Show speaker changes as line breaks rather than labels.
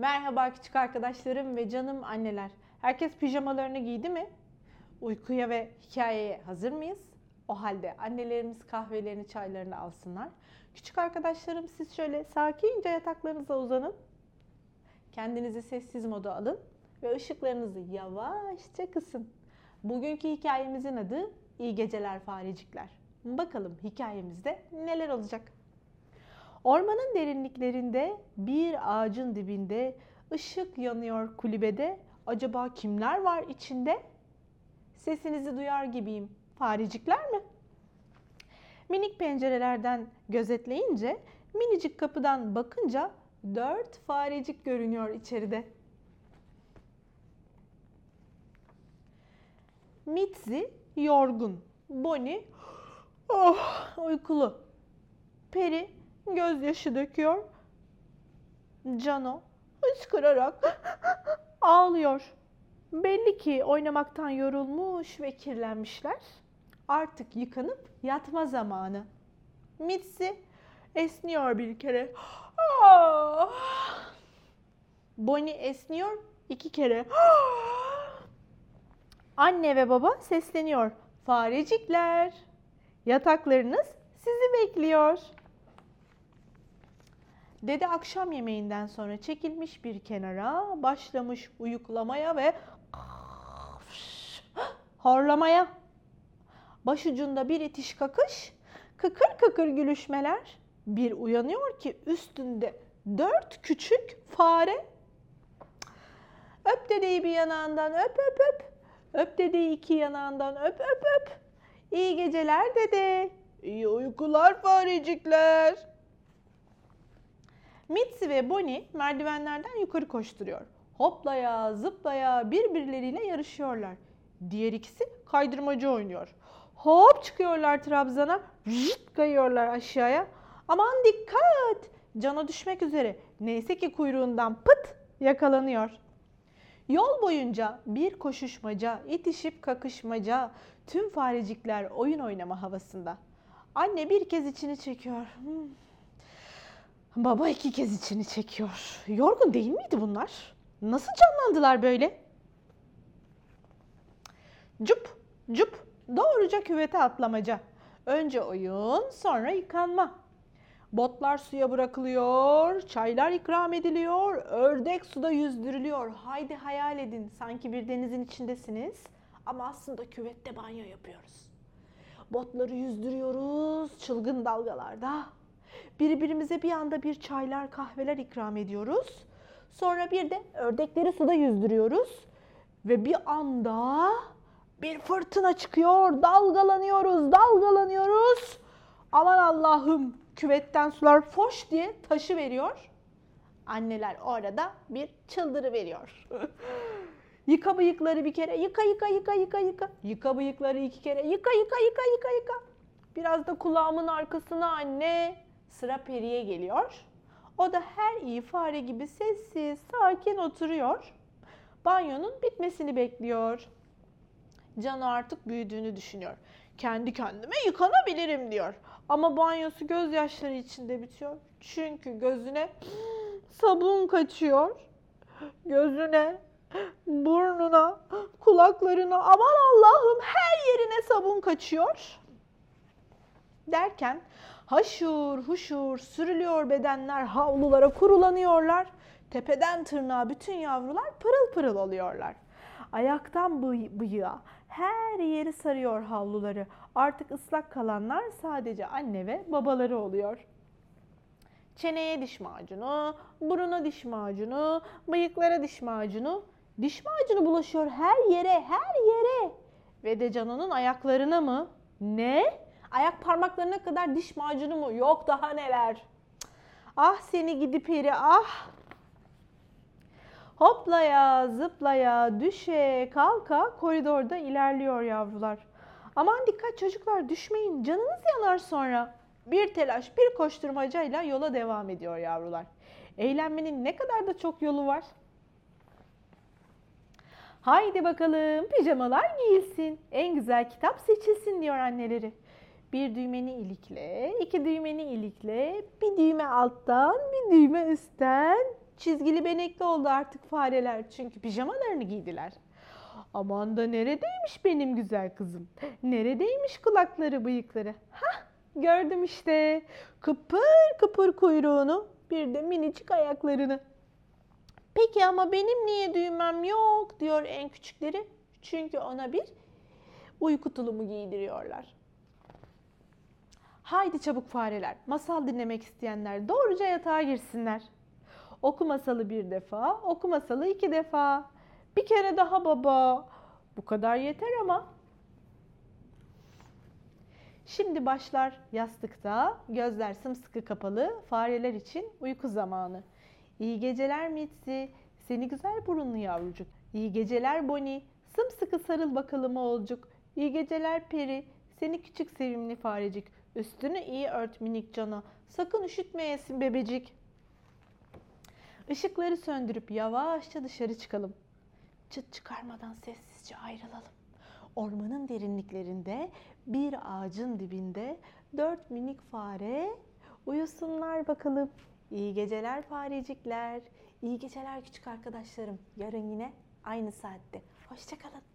Merhaba küçük arkadaşlarım ve canım anneler. Herkes pijamalarını giydi mi? Uykuya ve hikayeye hazır mıyız? O halde annelerimiz kahvelerini, çaylarını alsınlar. Küçük arkadaşlarım siz şöyle sakince yataklarınıza uzanın. Kendinizi sessiz moda alın ve ışıklarınızı yavaşça kısın. Bugünkü hikayemizin adı İyi Geceler Farecikler. Bakalım hikayemizde neler olacak? Ormanın derinliklerinde bir ağacın dibinde ışık yanıyor kulübede. Acaba kimler var içinde? Sesinizi duyar gibiyim. Farecikler mi? Minik pencerelerden gözetleyince, minicik kapıdan bakınca dört farecik görünüyor içeride. Mitzi yorgun. Bonnie oh, uykulu. Peri gözyaşı döküyor. Cano hıçkırarak ağlıyor. Belli ki oynamaktan yorulmuş ve kirlenmişler. Artık yıkanıp yatma zamanı. Mitzi esniyor bir kere. Bonnie esniyor iki kere. Anne ve baba sesleniyor. Farecikler, yataklarınız sizi bekliyor. Dede akşam yemeğinden sonra çekilmiş bir kenara, başlamış uyuklamaya ve horlamaya. Başucunda bir itiş kakış, kıkır kıkır gülüşmeler. Bir uyanıyor ki üstünde dört küçük fare. Öp dedeyi bir yanağından öp öp öp. Öp dedeyi iki yanağından öp öp öp. İyi geceler dede. İyi uykular farecikler. Mitzi ve Bonnie merdivenlerden yukarı koşturuyor. Hoplaya zıplaya birbirleriyle yarışıyorlar. Diğer ikisi kaydırmacı oynuyor. Hop çıkıyorlar trabzana, jıt kayıyorlar aşağıya. Aman dikkat! Cana düşmek üzere. Neyse ki kuyruğundan pıt yakalanıyor. Yol boyunca bir koşuşmaca, itişip kakışmaca, tüm farecikler oyun oynama havasında. Anne bir kez içini çekiyor. Hmm. Baba iki kez içini çekiyor. Yorgun değil miydi bunlar? Nasıl canlandılar böyle? Cup, cup, doğruca küvete atlamaca. Önce oyun, sonra yıkanma. Botlar suya bırakılıyor, çaylar ikram ediliyor, ördek suda yüzdürülüyor. Haydi hayal edin, sanki bir denizin içindesiniz ama aslında küvette banyo yapıyoruz. Botları yüzdürüyoruz çılgın dalgalarda. Birbirimize bir anda bir çaylar, kahveler ikram ediyoruz. Sonra bir de ördekleri suda yüzdürüyoruz. Ve bir anda bir fırtına çıkıyor. Dalgalanıyoruz, dalgalanıyoruz. Aman Allah'ım küvetten sular foş diye taşı veriyor. Anneler orada bir çıldırı veriyor. yıka bıyıkları bir kere, yıka yıka yıka yıka yıka. Yıka bıyıkları iki kere, yıka yıka yıka yıka yıka. Biraz da kulağımın arkasına anne. Sıra Peri'ye geliyor. O da her iyi fare gibi sessiz, sakin oturuyor. Banyonun bitmesini bekliyor. Canı artık büyüdüğünü düşünüyor. Kendi kendime yıkanabilirim diyor. Ama banyosu gözyaşları içinde bitiyor. Çünkü gözüne sabun kaçıyor. Gözüne, burnuna, kulaklarına aman Allah'ım her yerine sabun kaçıyor. Derken haşur huşur sürülüyor bedenler havlulara kurulanıyorlar. Tepeden tırnağa bütün yavrular pırıl pırıl oluyorlar. Ayaktan bıy- bıyığa her yeri sarıyor havluları. Artık ıslak kalanlar sadece anne ve babaları oluyor. Çeneye diş macunu, buruna diş macunu, bıyıklara diş macunu. Diş macunu bulaşıyor her yere, her yere. Ve de Cano'nun ayaklarına mı? Ne? Ayak parmaklarına kadar diş macunu mu? Yok daha neler. Ah seni gidi peri ah. Hoplaya zıplaya düşe kalka koridorda ilerliyor yavrular. Aman dikkat çocuklar düşmeyin canınız yanar sonra. Bir telaş bir koşturmacayla yola devam ediyor yavrular. Eğlenmenin ne kadar da çok yolu var. Haydi bakalım pijamalar giyilsin. En güzel kitap seçilsin diyor anneleri. Bir düğmeni ilikle, iki düğmeni ilikle, bir düğme alttan, bir düğme üstten. Çizgili benekli oldu artık fareler çünkü pijamalarını giydiler. Aman da neredeymiş benim güzel kızım? Neredeymiş kulakları bıyıkları? Hah gördüm işte. Kıpır kıpır kuyruğunu bir de minicik ayaklarını. Peki ama benim niye düğmem yok diyor en küçükleri. Çünkü ona bir uyku tulumu giydiriyorlar. Haydi çabuk fareler. Masal dinlemek isteyenler doğruca yatağa girsinler. Oku masalı bir defa, oku masalı iki defa. Bir kere daha baba. Bu kadar yeter ama. Şimdi başlar yastıkta, gözler sımsıkı kapalı, fareler için uyku zamanı. İyi geceler Mitzi, seni güzel burunlu yavrucuk. İyi geceler Bonnie, sımsıkı sarıl bakalım oğulcuk. İyi geceler Peri, seni küçük sevimli farecik. Üstünü iyi ört minik cana, sakın üşütmeyesin bebecik. Işıkları söndürüp yavaşça dışarı çıkalım. Çıt çıkarmadan sessizce ayrılalım. Ormanın derinliklerinde bir ağacın dibinde dört minik fare uyusunlar bakalım. İyi geceler farecikler. İyi geceler küçük arkadaşlarım. Yarın yine aynı saatte. Hoşçakalın.